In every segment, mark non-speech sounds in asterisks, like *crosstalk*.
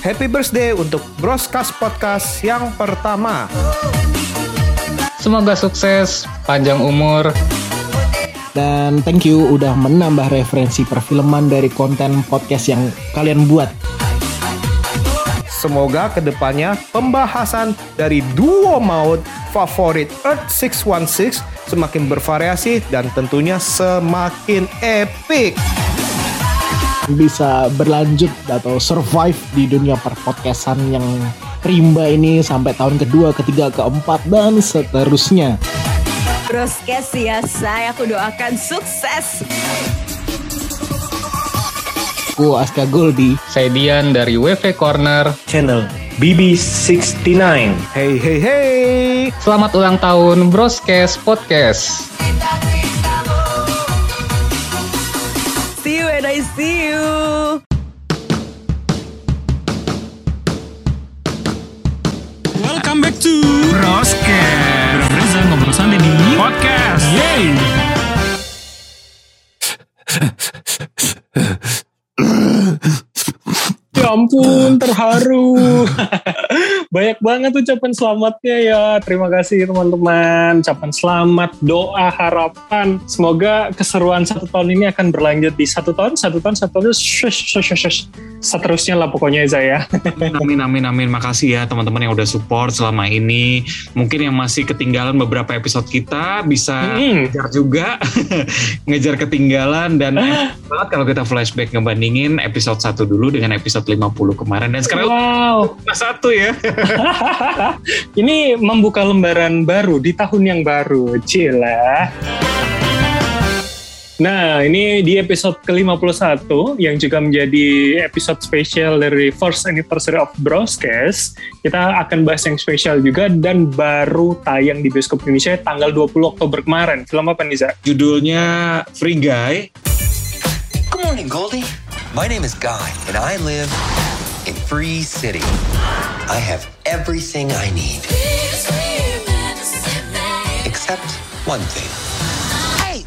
happy birthday untuk Broscast Podcast yang pertama. Semoga sukses, panjang umur, dan thank you udah menambah referensi perfilman dari konten podcast yang kalian buat. Semoga ke depannya pembahasan dari duo maut favorit Earth 616 semakin bervariasi dan tentunya semakin epic. Bisa berlanjut atau survive di dunia perpodcastan yang rimba ini sampai tahun kedua, ketiga, keempat, dan seterusnya. Broskes ya, saya aku doakan sukses. Aku Aska Goldi. Saya Dian dari WV Corner. Channel BB69. Hey hey hey. Selamat ulang tahun Broskes Podcast. And I see you. Welcome back to Broskes. Berasa ngobrol santai di podcast. Yeay. Ampun, terharu. *laughs* Banyak banget ucapan selamatnya ya. Terima kasih teman-teman. Ucapan selamat, doa, harapan. Semoga keseruan satu tahun ini akan berlanjut di satu tahun, satu tahun, satu tahun. Shush, shush, shush, shush. Seterusnya lah pokoknya Zaya. Amin, amin, amin. Makasih ya teman-teman yang udah support selama ini. Mungkin yang masih ketinggalan beberapa episode kita bisa Hmm. ngejar juga. *laughs* ngejar ketinggalan dan banget kalau kita flashback ngebandingin episode 1 dulu dengan episode 50 kemarin. Dan sekarang Wow. cuma satu ya. *laughs* Ini membuka lembaran baru di tahun yang baru. Cila. Nah, ini di episode ke-51 yang juga menjadi episode spesial dari first anniversary of Broadcast. Kita akan bahas yang spesial juga dan baru tayang di bioskop Indonesia tanggal 20 Oktober kemarin. Film apa nih, Za? Judulnya Free Guy. Good morning, Goldie. My name is Guy, and I live in Free City. I have everything I need. Except one thing. Hey!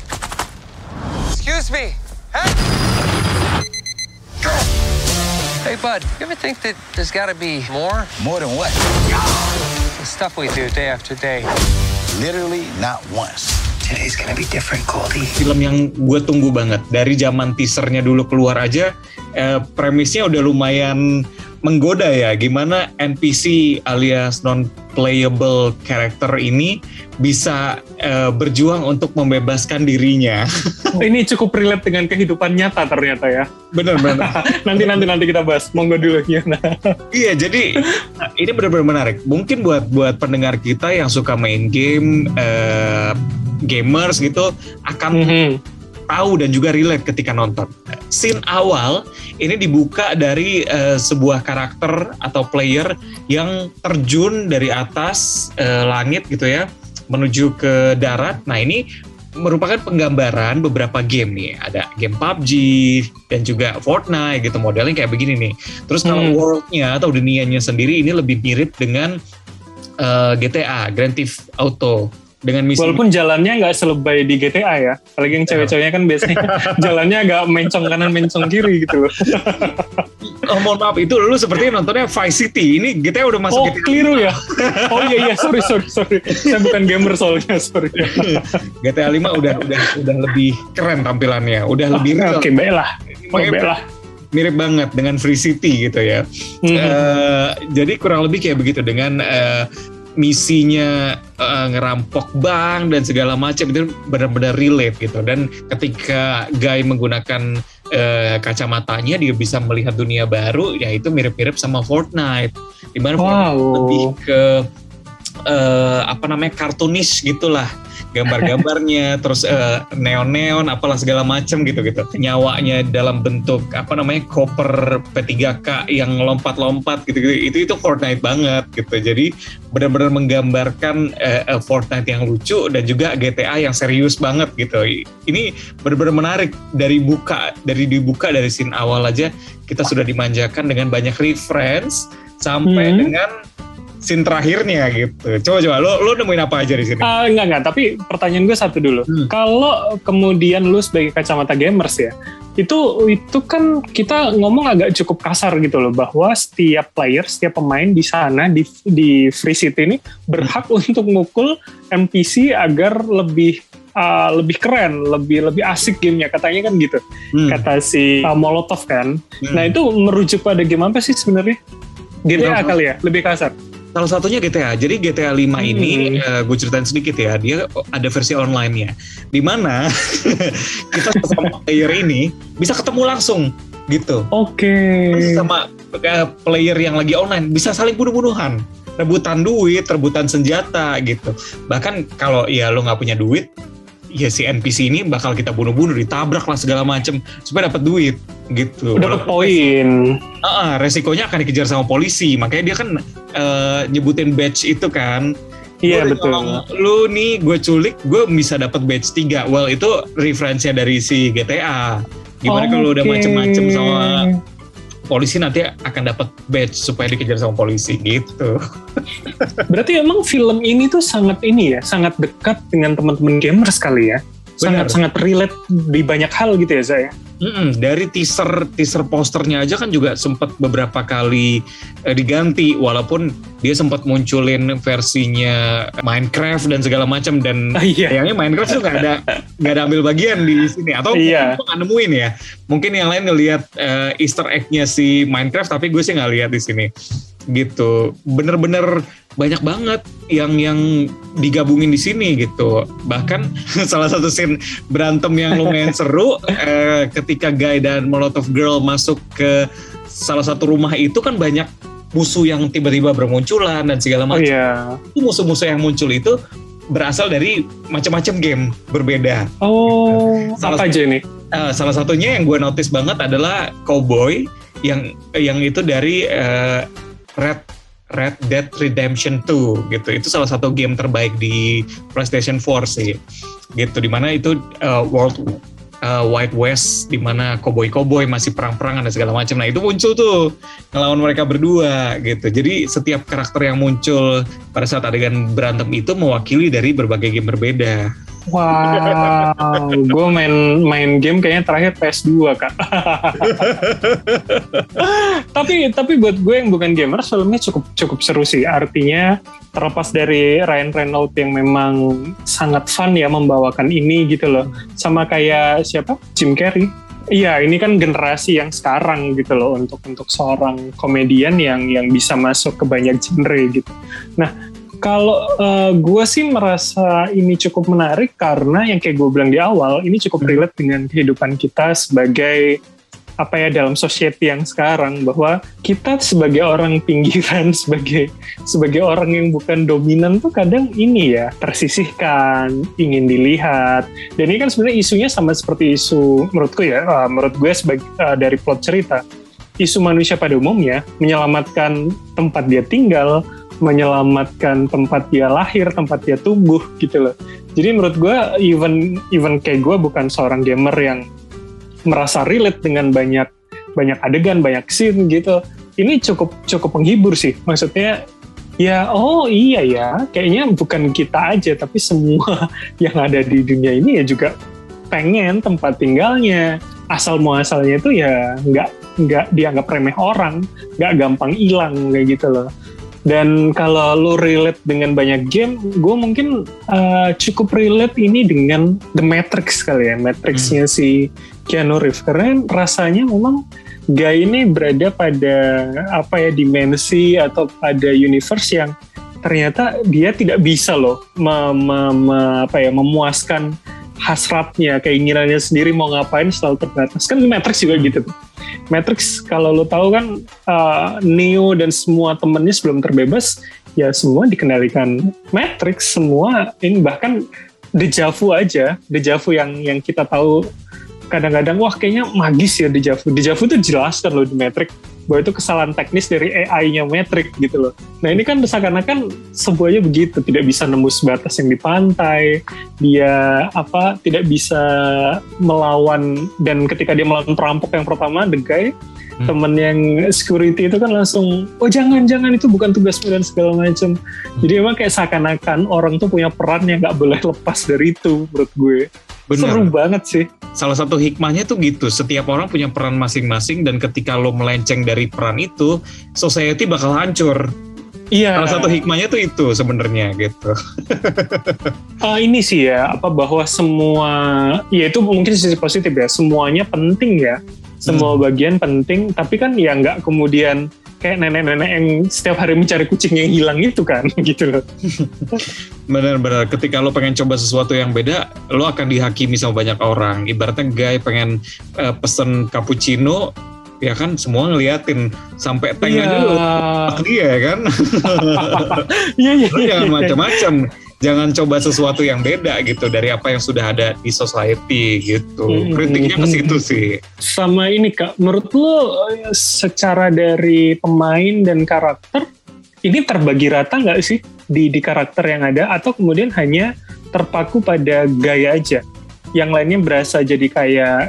Excuse me! Hey! Hey, bud, you ever think that there's gotta be more? More than what? The stuff we do day after day. Literally not once. Today's gonna be different, Goldie. film yang gue tunggu banget dari zaman teasernya dulu keluar aja eh, premisnya udah lumayan menggoda ya gimana NPC alias non playable character ini bisa eh, berjuang untuk membebaskan dirinya *laughs* Ini cukup relate dengan kehidupan nyata ternyata ya. bener bener *laughs* Nanti nanti nanti kita bahas. Monggo dulu gimana. *laughs* iya jadi nah, ini benar-benar menarik mungkin buat buat pendengar kita yang suka main game eh, gamers gitu akan Mhm. tahu dan juga relate ketika nonton. Scene awal ini dibuka dari eh, sebuah karakter atau player yang terjun dari atas eh, langit gitu ya menuju ke darat. Nah ini merupakan penggambaran beberapa game nih. Ada game PUBG dan juga Fortnite gitu modelnya kayak begini nih. Terus kalau Hmm. worldnya atau dunianya sendiri ini lebih mirip dengan eh, GTA Grand Theft Auto dengan misi Walaupun jalannya nggak selebay di GTA ya. Apalagi yang cewek-ceweknya kan biasanya *laughs* jalannya agak mencong kanan mencong kiri gitu loh. *laughs* Oh mohon maaf itu dulu sepertinya nontonnya Vice City ini GTA udah masuk Oh GTA keliru ya. Oh iya iya sorry sorry sorry. Saya bukan gamer soalnya sorry. *laughs* GTA 5 udah udah udah lebih keren tampilannya udah lebih real Oke baiklah. Oh, baiklah. mirip banget dengan Free City gitu ya Mhm. Eh, jadi kurang lebih kayak begitu dengan eh, misinya eh, ngerampok bank dan segala macam itu benar-benar relate gitu. Dan ketika Guy menggunakan eh, kacamatanya dia bisa melihat dunia baru ya itu mirip-mirip sama Fortnite. Di mana Fortnite Wow. lebih ke eh, apa namanya kartunis gitulah gambar-gambarnya terus eh, neon-neon apalah segala macam gitu gitu. Nyawanya dalam bentuk apa namanya koper P3K yang lompat-lompat gitu gitu. Itu itu Fortnite banget gitu. Jadi benar-benar menggambarkan eh, Fortnite yang lucu dan juga GTA yang serius banget gitu. Ini benar-benar menarik. Dari buka dari dibuka dari scene awal aja kita sudah dimanjakan dengan banyak reference sampai Hmm. dengan scene terakhirnya gitu. Coba coba lo lo nemuin apa aja di sini? Ah, enggak enggak, tapi pertanyaan gue satu dulu. Hmm. Kalau kemudian lu sebagai kacamata gamers ya, itu itu kan kita ngomong agak cukup kasar gitu loh bahwa setiap player, setiap pemain di sana di di Free City ini berhak untuk mukul NPC agar lebih uh, lebih keren, lebih lebih asik gamenya katanya kan gitu. Hmm. Kata si uh, Molotov kan. Hmm. Nah, itu merujuk pada game apa sih sebenarnya? GTA kali ya, lebih kasar. Salah satunya GTA. Jadi GTA 5 ini Hmm. gue ceritain sedikit ya. Dia ada versi online-nya. Di mana *laughs* kita sama player ini bisa ketemu langsung gitu. Oke. Terus sama eh, player yang lagi online bisa saling bunuh-bunuhan. Rebutan duit, rebutan senjata gitu. Bahkan kalau ya lo nggak punya duit, ya si NPC ini bakal kita bunuh-bunuh, ditabrak lah segala macem supaya dapat duit gitu. Dapat poin. Ah, ah, resikonya akan dikejar sama polisi. Makanya dia kan eh, nyebutin badge itu kan. Iya betul. nyolong Lu nih gue culik, gue bisa dapat badge 3. Well itu referensinya dari si GTA. Gimana kalau udah macem-macem sama polisi nanti akan dapat badge supaya dikejar sama polisi gitu. *laughs* Berarti emang film ini tuh sangat ini ya, sangat dekat dengan teman-teman gamers kali ya. Benar. Sangat sangat relate di banyak hal gitu ya saya. Mm-mm, dari teaser teaser posternya aja kan juga sempat beberapa kali eh, diganti. Walaupun dia sempat munculin versinya Minecraft dan segala macam. Dan *laughs* Ah, iya. kayaknya Minecraft tuh nggak ada nggak ada ambil bagian di sini. Atau Iya. nggak nemuin ya. Mungkin yang lain ngelihat eh, Easter egg-nya si Minecraft tapi gue sih nggak lihat di sini. Gitu. Bener-bener banyak banget yang yang digabungin di sini gitu. Bahkan *laughs* salah satu scene berantem yang lumayan seru eh, ketika Guy dan Molotov Girl masuk ke salah satu rumah itu kan banyak musuh yang tiba-tiba bermunculan dan segala Oh macam iya. itu musuh-musuh yang muncul itu berasal dari macam-macam game berbeda. Oh, Salah apa aja nih? Eh, salah satunya yang gue notice banget adalah Cowboy yang yang itu dari eh, Red Red Dead Redemption 2 gitu. Itu salah satu game terbaik di PlayStation 4 sih. Gitu di mana itu eh, World eh, Wild West di mana koboi-koboi masih perang-perangan dan segala macam. Nah itu muncul tuh ngelawan mereka berdua gitu. Jadi setiap karakter yang muncul pada saat adegan berantem itu mewakili dari berbagai game berbeda. Wow, gue main main game kayaknya terakhir PS2 kak. *laughs* tapi tapi buat gue yang bukan gamer filmnya cukup cukup seru sih. Artinya terlepas dari Ryan Reynolds yang memang sangat fun ya membawakan ini gitu loh. Sama kayak siapa Jim Carrey. Iya, ini kan generasi yang sekarang gitu loh untuk untuk seorang komedian yang yang bisa masuk ke banyak genre gitu. Nah, kalau gue sih merasa ini cukup menarik karena yang kayak gue bilang di awal, ini cukup relate dengan kehidupan kita sebagai apa ya dalam society yang sekarang bahwa kita sebagai orang pinggiran *laughs* sebagai sebagai orang yang bukan dominan tuh kadang ini ya tersisihkan ingin dilihat. Dan ini kan sebenarnya isunya sama seperti isu menurutku ya uh, menurut gue sebagai uh, dari plot cerita. Isu manusia pada umumnya menyelamatkan tempat dia tinggal menyelamatkan tempat dia lahir tempat dia tumbuh gitu loh jadi menurut gue even even kayak gue bukan seorang gamer yang merasa relate dengan banyak banyak adegan, banyak scene gitu. Ini cukup cukup menghibur sih. Maksudnya ya oh iya ya, kayaknya bukan kita aja tapi semua *laughs* yang ada di dunia ini ya juga pengen tempat tinggalnya. Asal muasalnya itu ya nggak nggak dianggap remeh orang, nggak gampang hilang kayak gitu loh. Dan kalau lu relate dengan banyak game, gue mungkin uh, cukup relate ini dengan The Matrix kali ya, Matrixnya si Keanu Reeves. Karena rasanya memang Guy ini berada pada apa ya dimensi atau pada universe yang ternyata dia tidak bisa loh me, me, me- apa ya memuaskan hasratnya, keinginannya sendiri mau ngapain selalu terbatas. Kan Matrix juga gitu. Matrix kalau lo tahu kan uh, Neo dan semua temennya sebelum terbebas ya semua dikendalikan Matrix semua ini bahkan dejavu aja dejavu yang yang kita tahu kadang-kadang wah kayaknya magis ya dejavu dejavu itu jelas kan lo di Matrix bahwa itu kesalahan teknis dari AI-nya Matrix gitu loh. Nah ini kan seakan-akan semuanya begitu, tidak bisa nembus batas yang di pantai, dia apa tidak bisa melawan dan ketika dia melawan perampok yang pertama, the guy, Hmm. temen yang security itu kan langsung, oh jangan jangan itu bukan tugasmu dan segala macam. Jadi emang kayak seakan-akan orang tuh punya peran yang nggak boleh lepas dari itu menurut gue. Bener. Seru banget sih. Salah satu hikmahnya tuh gitu, setiap orang punya peran masing-masing dan ketika lo melenceng dari peran itu, society bakal hancur. Iya. Salah satu hikmahnya tuh itu sebenarnya gitu. *laughs* Eh, ini sih ya apa bahwa semua ya itu mungkin sisi positif ya semuanya penting ya semua bagian penting tapi kan ya nggak kemudian kayak nenek-nenek yang setiap hari mencari kucing yang hilang itu kan *laughs* gitu loh Benar-benar ketika lo pengen coba sesuatu yang beda, lo akan dihakimi sama banyak orang. Ibaratnya guy pengen eh, pesen cappuccino, ya kan semua ngeliatin sampai teng Iya. aja lo dia ya kan. *laughs* iya iya Lo jangan macam-macam. Jangan coba sesuatu yang beda gitu dari apa yang sudah ada di society gitu. Hmm. Kritiknya ke situ sih. sama ini kak menurut lo eh, secara dari pemain dan karakter ini terbagi rata nggak sih di di karakter yang ada atau kemudian hanya terpaku pada gaya aja yang lainnya berasa jadi kayak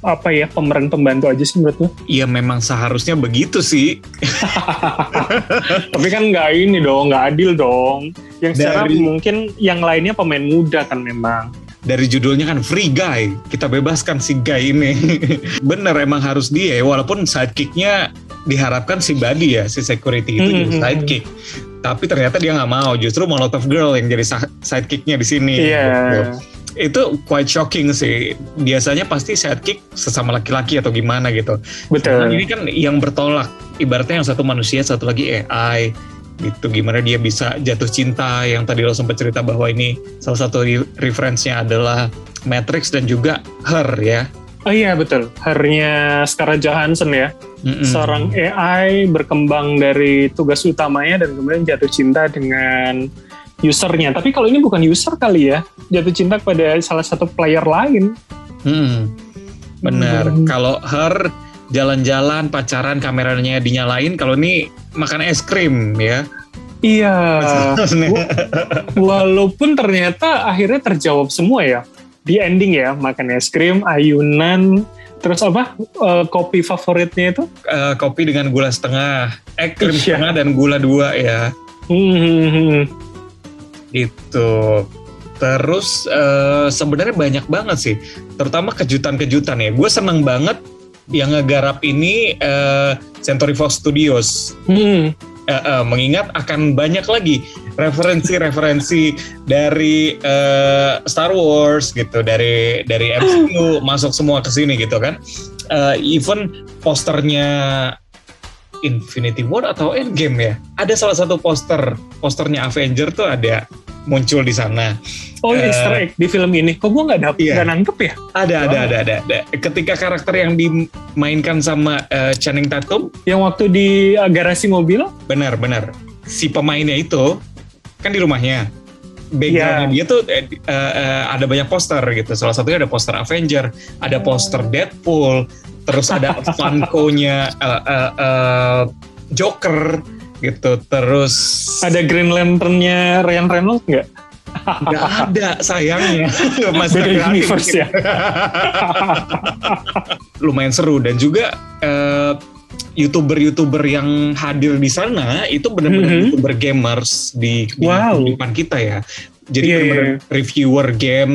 apa ya pemeran pembantu aja sih menurut lo Iya memang seharusnya begitu sih. *laughs* tapi kan nggak ini dong nggak adil dong. Yang secara Dari- mungkin yang lainnya pemain muda kan memang. Dari judulnya kan free guy. Kita bebaskan si guy ini. *laughs* Bener emang harus dia. Walaupun sidekicknya diharapkan si Buddy ya si security itu Hmm, jadi hmm, sidekick. Tapi ternyata dia nggak mau. Justru Molotov Girl yang jadi sidekicknya di sini. Iya. gitu. Itu quite shocking sih. Biasanya pasti sidekick sesama laki-laki atau gimana gitu. Betul. Nah, ini kan yang bertolak. Ibaratnya yang satu manusia satu lagi AI gitu gimana dia bisa jatuh cinta. Yang tadi lo sempat cerita bahwa ini salah satu re- referensinya adalah Matrix dan juga Her ya. Oh iya betul. Hernya Scarlett Johansson ya. Mm-mm. seorang AI berkembang dari tugas utamanya dan kemudian jatuh cinta dengan usernya. Tapi kalau ini bukan user kali ya, jatuh cinta kepada salah satu player lain. Mm. bener Hmm. kalau Her jalan-jalan pacaran kameranya dinyalain kalau ini makan es krim ya Iya. Walaupun ternyata akhirnya terjawab semua ya di ending ya, makan es krim, ayunan, terus apa eh, kopi favoritnya itu? Eh, kopi dengan gula setengah eh krim Iya. setengah dan gula dua ya Hmm, Itu. Terus eh, sebenarnya banyak banget sih, terutama kejutan-kejutan ya. Gue seneng banget yang ngegarap ini eh, Century Fox Studios. hmm. Eh, eh, mengingat akan banyak lagi referensi-referensi dari eh, Star Wars gitu, dari dari MCU *laughs* masuk semua ke sini gitu kan. Eh, even posternya Infinity War atau Endgame ya. Ada salah satu poster, posternya Avenger tuh ada muncul di sana. Oh Eh, Easter egg di film ini, kok gue nggak dapet, Iya. nggak nangkep ya? Ada, ada, Wow. ada, ada, ada. Ketika karakter yang dimainkan sama eh, Channing Tatum, Yang waktu di eh, garasi mobil, benar, benar. Si pemainnya itu kan di rumahnya. Backgroundnya Iya. dia tuh eh, eh, ada banyak poster gitu. Salah satunya ada poster Avenger, ada poster Deadpool, terus ada *laughs* Funko-nya eh, eh, eh, Joker gitu. Terus ada Green Lantern-nya Ryan Reynolds nggak? nggak ada sayangnya. *laughs* Masih Beda universe ya. *laughs* lumayan seru dan juga eh, youtuber-youtuber yang hadir di sana itu benar-benar Mhm. youtuber gamers di, di Wow. kehidupan kita ya. Jadi Iya, benar-benar iya. reviewer game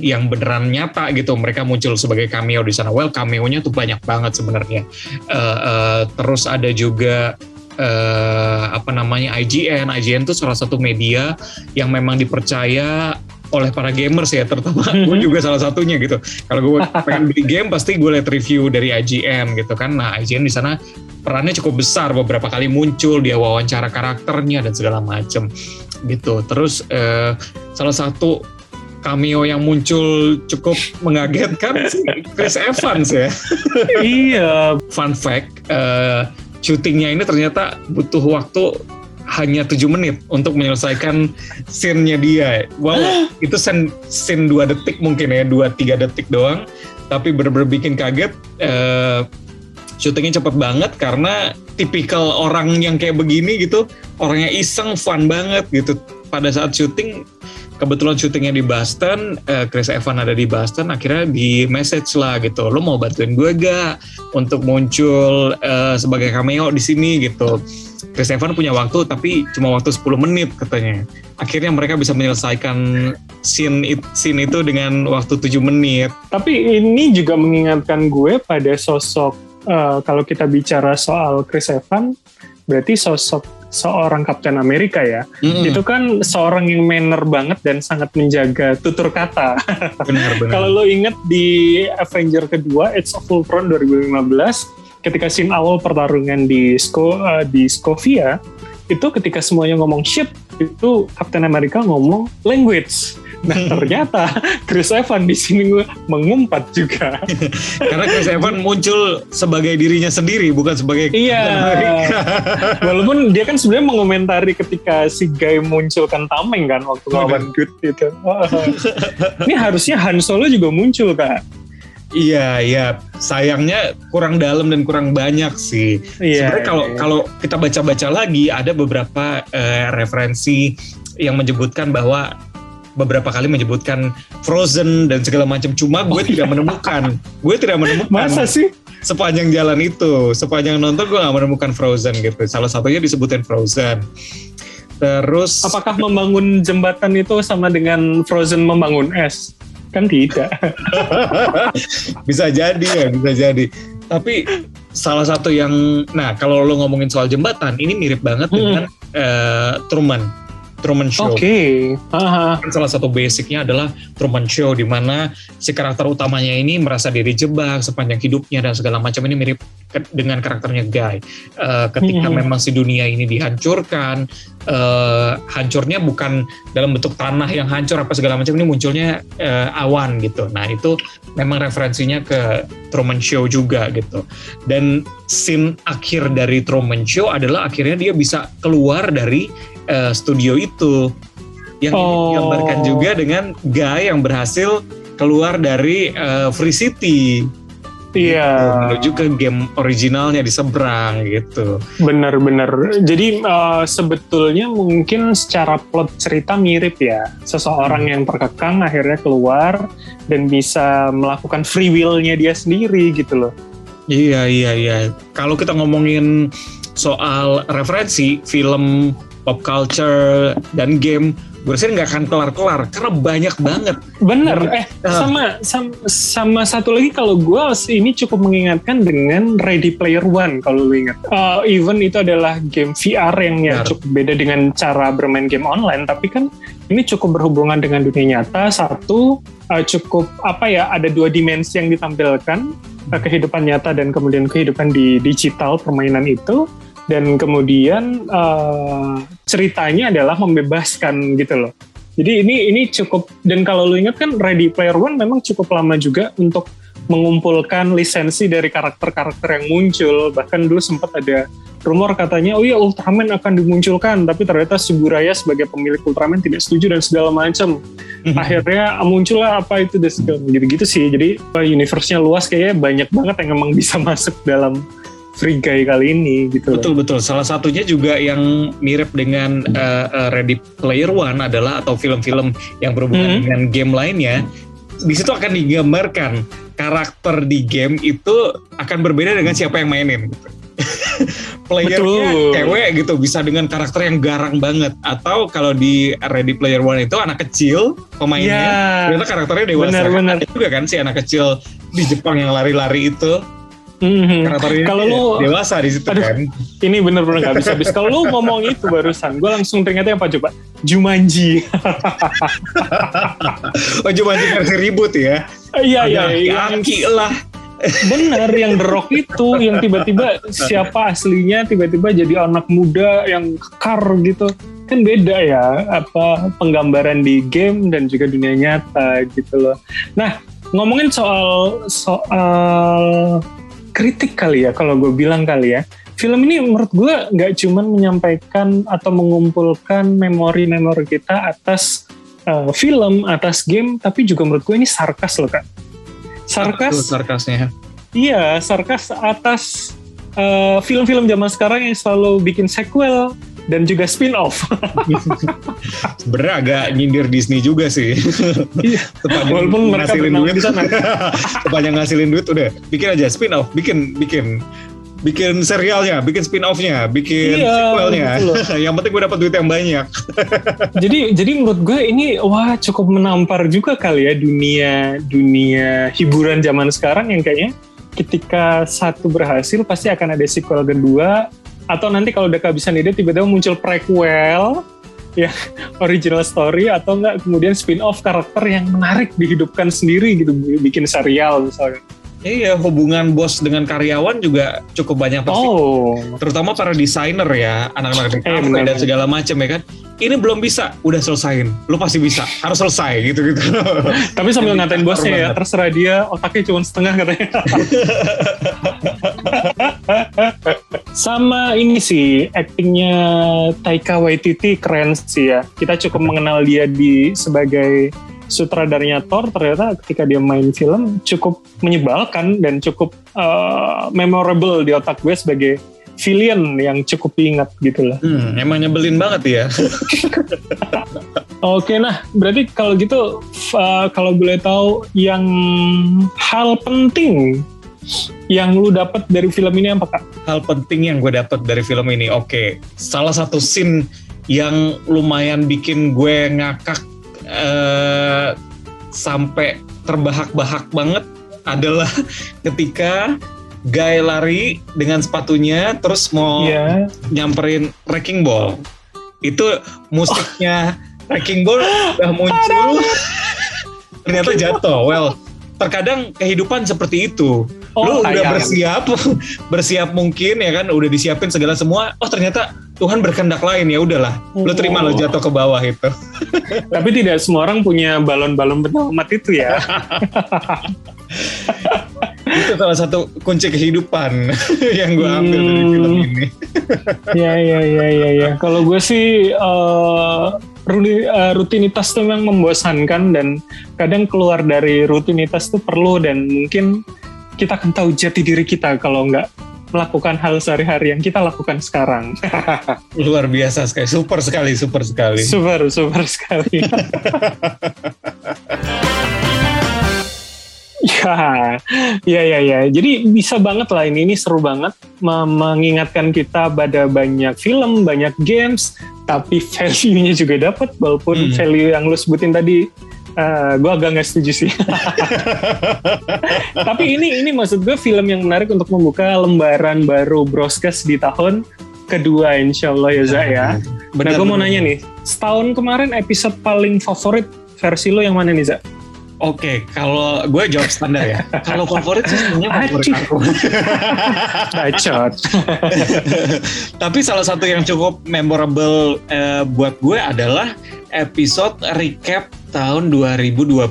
yang beneran nyata gitu. Mereka muncul sebagai cameo di sana. Well, cameo-nya tuh banyak banget sebenarnya. Eh, eh, terus ada juga eh, apa namanya IGN. IGN tuh salah satu media yang memang dipercaya oleh para gamers ya, terutama gue Mhm. juga salah satunya gitu. Kalau gue *laughs* pengen beli game pasti gue lihat review dari IGN gitu kan. Nah IGN di sana perannya cukup besar beberapa kali muncul dia wawancara karakternya dan segala macem gitu. Terus eh, salah satu cameo yang muncul cukup mengagetkan *laughs* Chris Evans ya. iya, Fun fact, eh, syutingnya ini ternyata butuh waktu hanya tujuh menit untuk menyelesaikan scene-nya dia. Wow, *gasps* itu scene, scene 2 detik mungkin ya, 2-3 detik doang. Tapi bener-bener bikin kaget. eh, syutingnya cepet banget karena tipikal orang yang kayak begini gitu orangnya iseng fun banget gitu pada saat syuting kebetulan syutingnya di Boston eh, Chris Evans ada di Boston akhirnya di message lah gitu lo mau bantuin gue gak untuk muncul eh, sebagai cameo di sini gitu Chris Evans punya waktu tapi cuma waktu 10 menit katanya akhirnya mereka bisa menyelesaikan scene, it- scene itu dengan waktu 7 menit Tapi ini juga mengingatkan gue pada sosok eh, kalau kita bicara soal Chris Evans, berarti sosok seorang Kapten Amerika ya. Mm-mm. Itu kan seorang yang manner banget dan sangat menjaga tutur kata. benar-benar *laughs* Kalau lo inget di Avenger kedua, Age of Ultron 2015, ketika scene awal pertarungan di Sko, eh, di Scovia, itu ketika semuanya ngomong ship, itu Captain America ngomong language. Nah ternyata *laughs* Chris Evans di sini mengumpat juga. *laughs* karena Chris Evans muncul sebagai dirinya sendiri bukan sebagai Iya. *laughs* Walaupun dia kan sebenarnya mengomentari ketika si Guy munculkan tameng kan waktu lawan Good gitu. Ini harusnya Han Solo juga muncul kak. Iya, iya. Sayangnya kurang dalam dan kurang banyak sih. Iya. Sebenarnya kalau iya. kalau kita baca-baca lagi ada beberapa eh, referensi yang menyebutkan bahwa beberapa kali menyebutkan Frozen dan segala macam. Cuma gue tidak menemukan. Gue tidak menemukan Masa sih? sepanjang jalan itu. Sepanjang nonton gue nggak menemukan Frozen gitu. Salah satunya disebutin Frozen. Terus Apakah membangun jembatan itu sama dengan Frozen membangun es? Kan tidak. *laughs* bisa jadi ya, bisa jadi. Tapi salah satu yang, nah kalau lo ngomongin soal jembatan, ini mirip banget Hmm. dengan eh, Truman, Truman Show. Oke. Aha. Kan salah satu basicnya adalah Truman Show di mana si karakter utamanya ini merasa diri jebak sepanjang hidupnya dan segala macam ini mirip ke- dengan karakternya Guy. Eh, ketika Hmm. memang si dunia ini dihancurkan, eh, hancurnya bukan dalam bentuk tanah yang hancur apa segala macam ini munculnya eh, awan gitu. Nah itu memang referensinya ke Truman Show juga gitu. Dan scene akhir dari Truman Show adalah akhirnya dia bisa keluar dari eh, studio itu yang ini Oh. digambarkan juga dengan Guy yang berhasil keluar dari eh, Free City Iya. menuju ke game originalnya di seberang gitu. Benar-benar. Jadi eh, sebetulnya mungkin secara plot cerita mirip ya. Seseorang Hmm. yang terkekang akhirnya keluar dan bisa melakukan free will-nya dia sendiri gitu loh. Iya iya iya. Kalau kita ngomongin soal referensi film pop culture dan game, gue rasa nggak akan kelar-kelar karena banyak banget. Bener. Eh Ah. sama, sama sama satu lagi kalau gue ini cukup mengingatkan dengan Ready Player One kalau lu ingat. Eh, even itu adalah game VR yang ya cukup beda dengan cara bermain game online, tapi kan ini cukup berhubungan dengan dunia nyata. Satu eh, cukup apa ya ada dua dimensi yang ditampilkan eh, kehidupan nyata dan kemudian kehidupan di digital permainan itu. Dan kemudian eh, ceritanya adalah membebaskan gitu loh. Jadi ini ini cukup dan kalau lu ingat kan Ready Player One memang cukup lama juga untuk mengumpulkan lisensi dari karakter-karakter yang muncul. Bahkan dulu sempat ada rumor katanya, oh iya Ultraman akan dimunculkan, tapi ternyata Suburaya sebagai pemilik Ultraman tidak setuju dan segala macam. Akhirnya muncullah apa itu dan segala gitu-gitu sih. Jadi uh, universe-nya luas kayaknya banyak banget yang emang bisa *laughs* masuk dalam Guy kali ini gitu. Betul betul. Salah satunya juga yang mirip dengan uh, Ready Player One adalah atau film-film yang berhubungan Hmm. dengan game lainnya. Di situ akan digambarkan karakter di game itu akan berbeda dengan siapa yang mainin. Gitu. *laughs* Playernya cewek gitu bisa dengan karakter yang garang banget atau kalau di Ready Player One itu anak kecil pemainnya Iya. ternyata karakternya dewasa. Benar, benar. Ada juga kan si anak kecil di Jepang yang lari-lari itu Mhm. karakternya Kalau lu- dewasa di situ Aduh. kan. Ini bener-bener gak bisa habis. Kalau lu ngomong itu barusan, gue langsung teringatnya apa coba? Jumanji. *laughs* Oh cuma versi ribut ya. Iya iya. Ada yang- Aki lah. Bener yang The Rock itu yang tiba-tiba siapa aslinya tiba-tiba jadi anak muda yang kekar gitu kan beda ya apa penggambaran di game dan juga dunia nyata gitu loh. Nah ngomongin soal soal kritik kali ya kalau gue bilang kali ya film ini menurut gue nggak cuman menyampaikan atau mengumpulkan memori-memori kita atas uh, film atas game tapi juga menurut gue ini sarkas loh kak sarkas Betul, sarkasnya. iya sarkas atas eh, film-film zaman sekarang yang selalu bikin sequel dan juga spin-off. *laughs* Sebenarnya agak nyindir Disney juga sih. Iya. Walaupun mereka ngasilin duit di sana. *laughs* sepanjang ngasilin duit udah bikin aja spin off, bikin bikin bikin serialnya, bikin spin offnya, bikin Iya, sequelnya. *laughs* yang penting gue dapat duit yang banyak. jadi jadi menurut gue ini wah cukup menampar juga kali ya dunia dunia hiburan zaman sekarang yang kayaknya ketika satu berhasil pasti akan ada sequel kedua atau nanti kalau udah kehabisan ide tiba-tiba muncul prequel ya *laughs* original story atau enggak kemudian spin off karakter yang menarik dihidupkan sendiri gitu bikin serial misalnya. Iya, hubungan bos dengan karyawan juga cukup banyak pasti. Oh, Terutama para desainer ya, anak-anak di Eh, kafe benar, dan segala macam ya kan. Ini belum bisa, udah selesain. Lu pasti bisa, harus selesai gitu-gitu. *laughs* tapi sambil ngatain bosnya ya, banget. terserah dia otaknya cuma setengah katanya. *laughs* Sama ini sih, actingnya Taika Waititi keren sih ya. Kita cukup mengenal dia di sebagai sutradaranya Thor, ternyata ketika dia main film cukup menyebalkan dan cukup uh, memorable di otak gue sebagai villain yang cukup diingat gitu lah. Hmm, emang nyebelin banget ya. *laughs* Oke, nah berarti kalau gitu uh, kalau boleh tahu yang hal penting yang lu dapat dari film ini apa kak? Hal penting yang gue dapat dari film ini, oke, salah satu scene yang lumayan bikin gue ngakak eh, sampai terbahak-bahak banget adalah *laughs* ketika Guy lari dengan sepatunya terus mau Iya. nyamperin wrecking ball. Itu musiknya *laughs* wrecking ball udah muncul. *laughs* Ternyata jatuh. Well, terkadang kehidupan seperti itu. Oh, Lu udah bersiap, bersiap mungkin ya kan, udah disiapin segala semua. Oh ternyata Tuhan berkehendak lain ya udahlah. Lu terima lo Oh. jatuh ke bawah itu. *laughs* Tapi tidak semua orang punya balon-balon penyelamat itu ya. *laughs* itu salah satu kunci kehidupan *laughs* yang gue ambil dari Hmm. film ini. ya ya ya ya ya. Kalau gue sih eh, rutinitas itu memang membosankan dan kadang keluar dari rutinitas itu perlu dan mungkin kita akan tahu jati diri kita kalau nggak melakukan hal sehari-hari yang kita lakukan sekarang. *laughs* Luar biasa sekali, super sekali, super sekali. super super sekali. *laughs* Ya, ya, ya, ya. Jadi bisa banget lah ini, ini seru banget me- mengingatkan kita pada banyak film, banyak games, tapi value-nya juga dapat walaupun Hmm. value yang lu sebutin tadi gue agak nggak setuju sih. *laughs* tapi ini ini maksud gue film yang menarik untuk membuka lembaran baru broadcast di tahun kedua insya Allah ya Za ya. Nah gue mau nanya nih, setahun kemarin episode paling favorit versi lo yang mana nih Za? Oke, kalau gue jawab standar ya. *laughs* kalau favorit sih sebenarnya favorit aku. *laughs* Bacot. Tapi salah satu yang cukup memorable eh, buat gue adalah episode recap tahun 2020.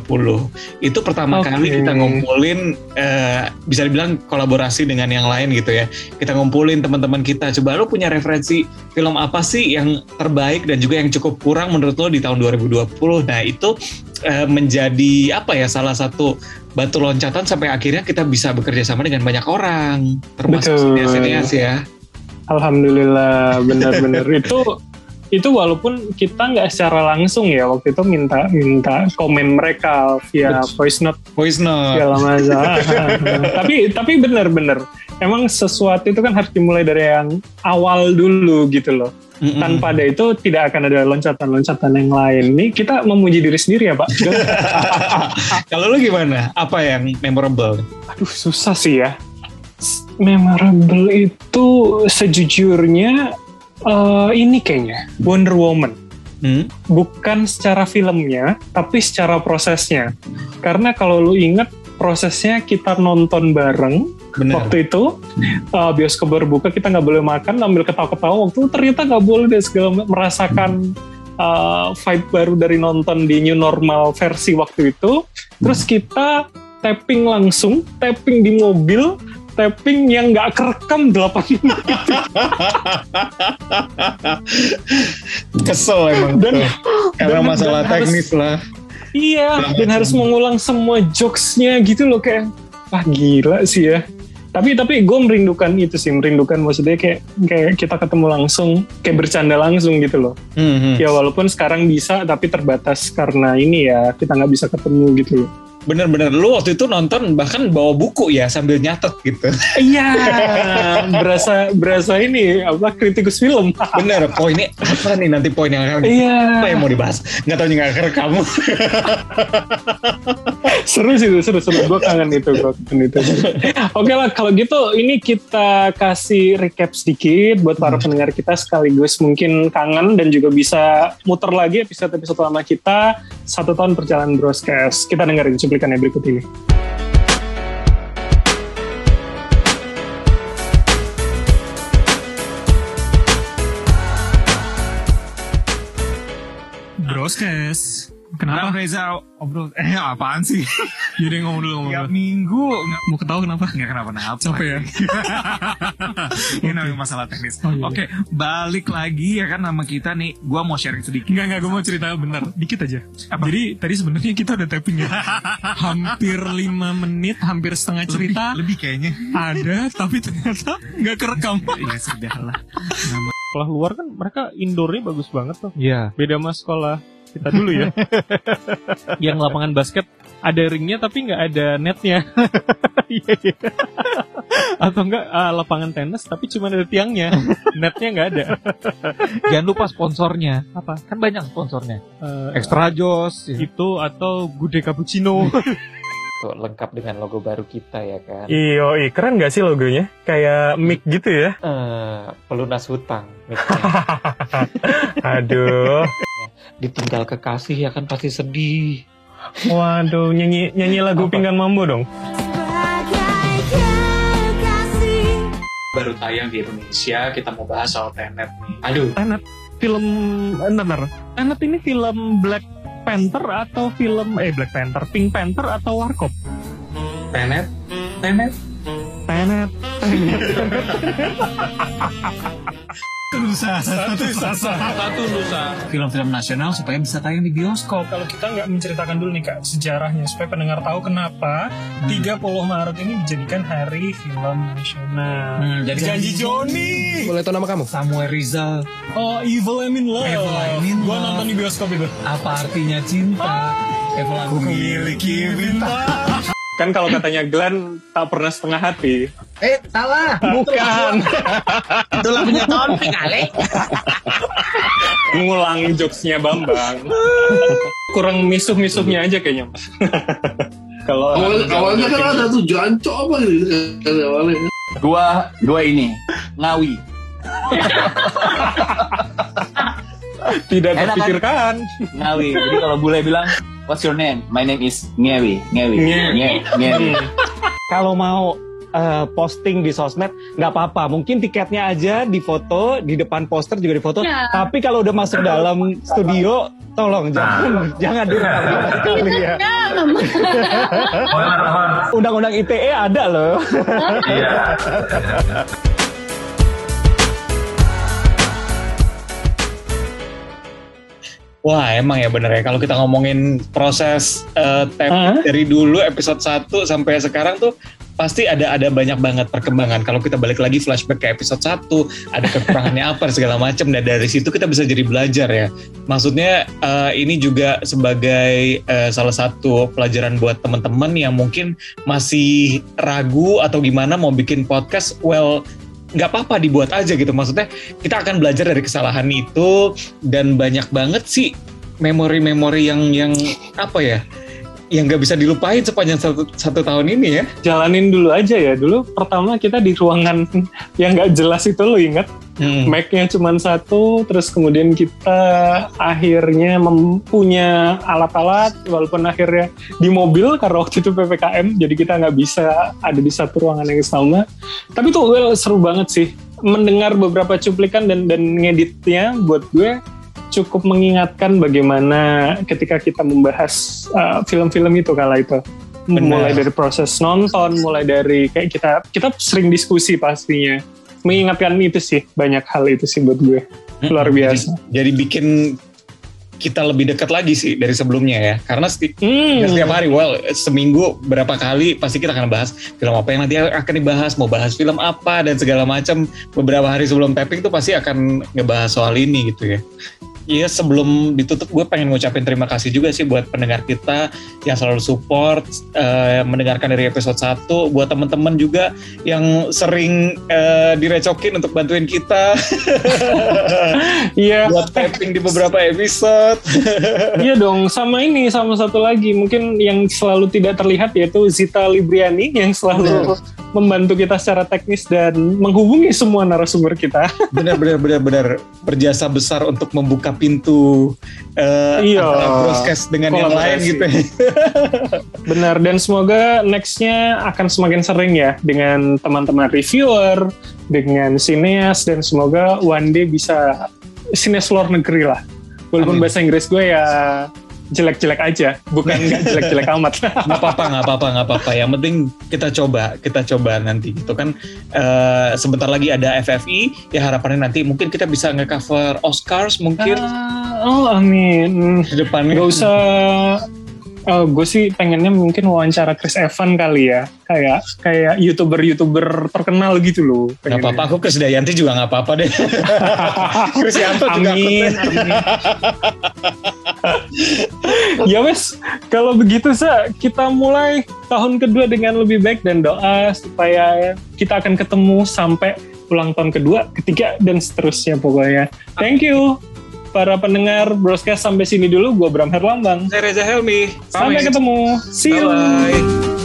Itu pertama Oke. kali kita ngumpulin eh, bisa dibilang kolaborasi dengan yang lain gitu ya. Kita ngumpulin teman-teman kita. Coba lo punya referensi film apa sih yang terbaik dan juga yang cukup kurang menurut lo di tahun 2020. Nah, itu eh, menjadi apa ya salah satu batu loncatan sampai akhirnya kita bisa bekerja sama dengan banyak orang termasuk Betul. sinias ya. Alhamdulillah benar-benar *laughs* itu itu walaupun kita nggak secara langsung ya waktu itu minta minta komen mereka via voice note Voice note. segala macam. *laughs* tapi tapi benar-benar emang sesuatu itu kan harus dimulai dari yang awal dulu gitu loh. Mm-mm. Tanpa ada itu tidak akan ada loncatan-loncatan yang lain. Nih kita memuji diri sendiri ya Pak. *laughs* Kalau lu gimana? Apa yang memorable? Aduh susah sih ya. Memorable itu sejujurnya eh, ini kayaknya Wonder Woman. Hmm? Bukan secara filmnya, tapi secara prosesnya. Karena kalau lu inget prosesnya kita nonton bareng Bener. waktu itu uh, bioskop baru buka kita nggak boleh makan ambil ketawa-ketawa waktu itu ternyata nggak boleh deh segala merasakan uh, vibe baru dari nonton di new normal versi waktu itu terus kita tapping langsung tapping di mobil tapping yang nggak kerekam 8 menit *laughs* Kesel emang Dan-. Karena dan- masalah dan harus- teknis lah. iya dan harus mengulang semua jokesnya gitu loh kayak ah gila sih ya tapi tapi gue merindukan itu sih merindukan maksudnya kayak kayak kita ketemu langsung kayak bercanda langsung gitu loh Hmm, hmm. ya walaupun sekarang bisa tapi terbatas karena ini ya kita nggak bisa ketemu gitu loh Bener-bener. Lu waktu itu nonton bahkan bawa buku ya sambil nyatet gitu. *laughs* iya berasa berasa ini apa kritikus film. *laughs* Bener, poinnya apa nih nanti poin yang akan iya. Apa yang mau dibahas? Nggak tahu nggak kerekam. *laughs* seru sih itu seru seru. Gue kangen itu gue kangen itu. Oke lah kalau gitu ini kita kasih recap sedikit buat para pendengar kita sekaligus mungkin kangen dan juga bisa muter lagi episode episode lama kita. Satu tahun perjalanan broadcast. Kita dengerin cuplikannya berikut ini Broskes. Kenapa Reza? Obrol, *laughs* eh apaan sih? Jadi ngomong dulu ngomong Tiap dulu. minggu nggak Mau ketawa kenapa? nggak kenapa-napa. Capek ya? *laughs* Ini namanya masalah teknis. Oh, iya. Oke, balik lagi ya kan nama kita nih. Gua mau sharing sedikit. Enggak, enggak, gue mau cerita bener. Dikit aja. Jadi tadi sebenarnya kita udah tapping ya. *laughs* hampir 5 menit, hampir setengah cerita. Lebih, lebih kayaknya. Ada, tapi ternyata nggak kerekam. Ya sudah lah. Nama sekolah luar kan mereka indoornya bagus banget tuh Iya. beda sama sekolah kita dulu ya *laughs* yang lapangan basket ada ringnya tapi nggak ada netnya *laughs* Iya, iya. atau enggak ah, lapangan tenis tapi cuma ada tiangnya netnya nggak ada Jangan lupa sponsornya. apa Kan banyak sponsornya. Eh, Extra Jos. ya. itu atau Gude Cappuccino *laughs* Tuh, lengkap dengan logo baru kita ya kan. iyo keren nggak sih logonya kayak mic gitu ya Eh, pelunas hutang. aduh Ditinggal kekasih ya kan pasti sedih. waduh nyanyi nyanyi lagu pinggan mambo dong Baru tayang di Indonesia, kita mau bahas soal Tenet nih. Aduh, Tenet film eh, bentar, bentar. Tenet ini film Black Panther atau film eh Black Panther Pink Panther atau Warkop Tenet, Tenet. Tenet Tenet *laughs* Nusa, satu Nusa, satu Nusa. Film-film nasional supaya bisa tayang di bioskop. kalau kita nggak menceritakan dulu nih kak sejarahnya supaya pendengar tahu kenapa 30 Maret ini dijadikan hari film nasional Hmm, jadi janji Joni Boleh tahu nama kamu? Samuel Rizal. oh Evil I'm in Love Evil I'm in gua Love. nonton di bioskop itu Apa artinya cinta? Evil aku miliki bintang. Kan kalau katanya Glenn tak pernah setengah hati Eh, salah. bukan Itu lagunya Taufik kali. ngulang jokesnya Bambang kurang misuh-misuhnya aja kayaknya Mas. *laughs* kalau Awal, awalnya kan ada tuh jancok apa gitu kan awalnya. Gua, gua ini Ngawi. *laughs* tidak Enak kan? terpikirkan Ngawi. Jadi kalau bule bilang, What's your name? My name is Ngewi. Ngewi. Nge- Nge- Ngewi. kalau mau eh, posting di sosmed nggak apa-apa mungkin tiketnya aja difoto di depan poster juga difoto Ya. tapi kalau udah masuk dalam studio tolong jangan jangan direkam sekali ya undang-undang ITE ada loh *laughs* Wah emang ya bener ya kalau kita ngomongin proses eh, tapping dari dulu episode 1 sampai sekarang tuh pasti ada ada banyak banget perkembangan. Kalau kita balik lagi flashback ke episode 1, ada kekurangannya apa *laughs* segala macam dan dari situ kita bisa jadi belajar ya. Maksudnya eh, ini juga sebagai eh, salah satu pelajaran buat teman-teman yang mungkin masih ragu atau gimana mau bikin podcast. Well, nggak apa-apa dibuat aja gitu. Maksudnya kita akan belajar dari kesalahan itu dan banyak banget sih memori-memori yang yang apa ya yang nggak bisa dilupain sepanjang satu, satu tahun ini ya. Jalanin dulu aja ya. Dulu pertama kita di ruangan *laughs* yang nggak jelas itu lo inget Hmm. Mac-nya cuma satu terus kemudian kita akhirnya mempunya alat-alat walaupun akhirnya di mobil karena waktu itu PPKM jadi kita nggak bisa ada di satu ruangan yang sama tapi tuh well, seru banget sih mendengar beberapa cuplikan dan dan ngeditnya buat gue cukup mengingatkan bagaimana ketika kita membahas uh, film-film itu kala itu Benar. mulai dari proses nonton mulai dari kayak kita kita sering diskusi pastinya mengingatkan itu sih banyak hal itu sih buat gue luar biasa jadi, jadi bikin kita lebih dekat lagi sih dari sebelumnya ya. Karena seti- Hmm. setiap hari, well, seminggu berapa kali pasti kita akan bahas film apa yang nanti akan dibahas, mau bahas film apa dan segala macam. Beberapa hari sebelum tapping tuh pasti akan ngebahas soal ini gitu ya. Iya sebelum ditutup gue pengen ngucapin terima kasih juga sih buat pendengar kita yang selalu support eh, mendengarkan dari episode 1 buat teman-teman juga yang sering eh, direcokin untuk bantuin kita. *laughs* Iya. buat tapping di beberapa episode. *laughs* Iya dong, sama ini, sama satu lagi. Mungkin yang selalu tidak terlihat yaitu Zita Libriani yang selalu membantu kita secara teknis dan menghubungi semua narasumber kita. benar benar benar benar. Berjasa besar untuk membuka pintu eh, Iya. broadcast dengan yang lain gitu *laughs* Benar, dan semoga nextnya akan semakin sering ya dengan teman-teman reviewer, dengan sineas, dan semoga one day bisa sineas luar negeri lah. Walaupun Amin. bahasa Inggris gue ya jelek-jelek aja, bukan *laughs* nggak jelek-jelek amat. nggak apa-apa nggak apa-apa nggak apa-apa yang penting kita coba kita coba nanti gitu kan Eh, sebentar lagi ada FFI ya harapannya nanti mungkin kita bisa nge-cover Oscars mungkin oh amin. di depannya Gak usah. Oh, gue sih pengennya mungkin wawancara Chris Evan kali ya, kayak kayak youtuber-youtuber terkenal gitu loh. nggak apa-apa aku ke Dayanti juga nggak apa-apa deh *laughs* Krisyanto juga aku Amin, amin. *laughs* ya wes, kalau begitu sa kita mulai tahun kedua dengan lebih baik dan doa supaya kita akan ketemu sampai ulang tahun kedua, ketiga dan seterusnya pokoknya. Thank you para pendengar broadcast sampai sini dulu. Gue Bram Herlambang. Saya Reza Helmi Sampai ketemu. See you. Bye-bye.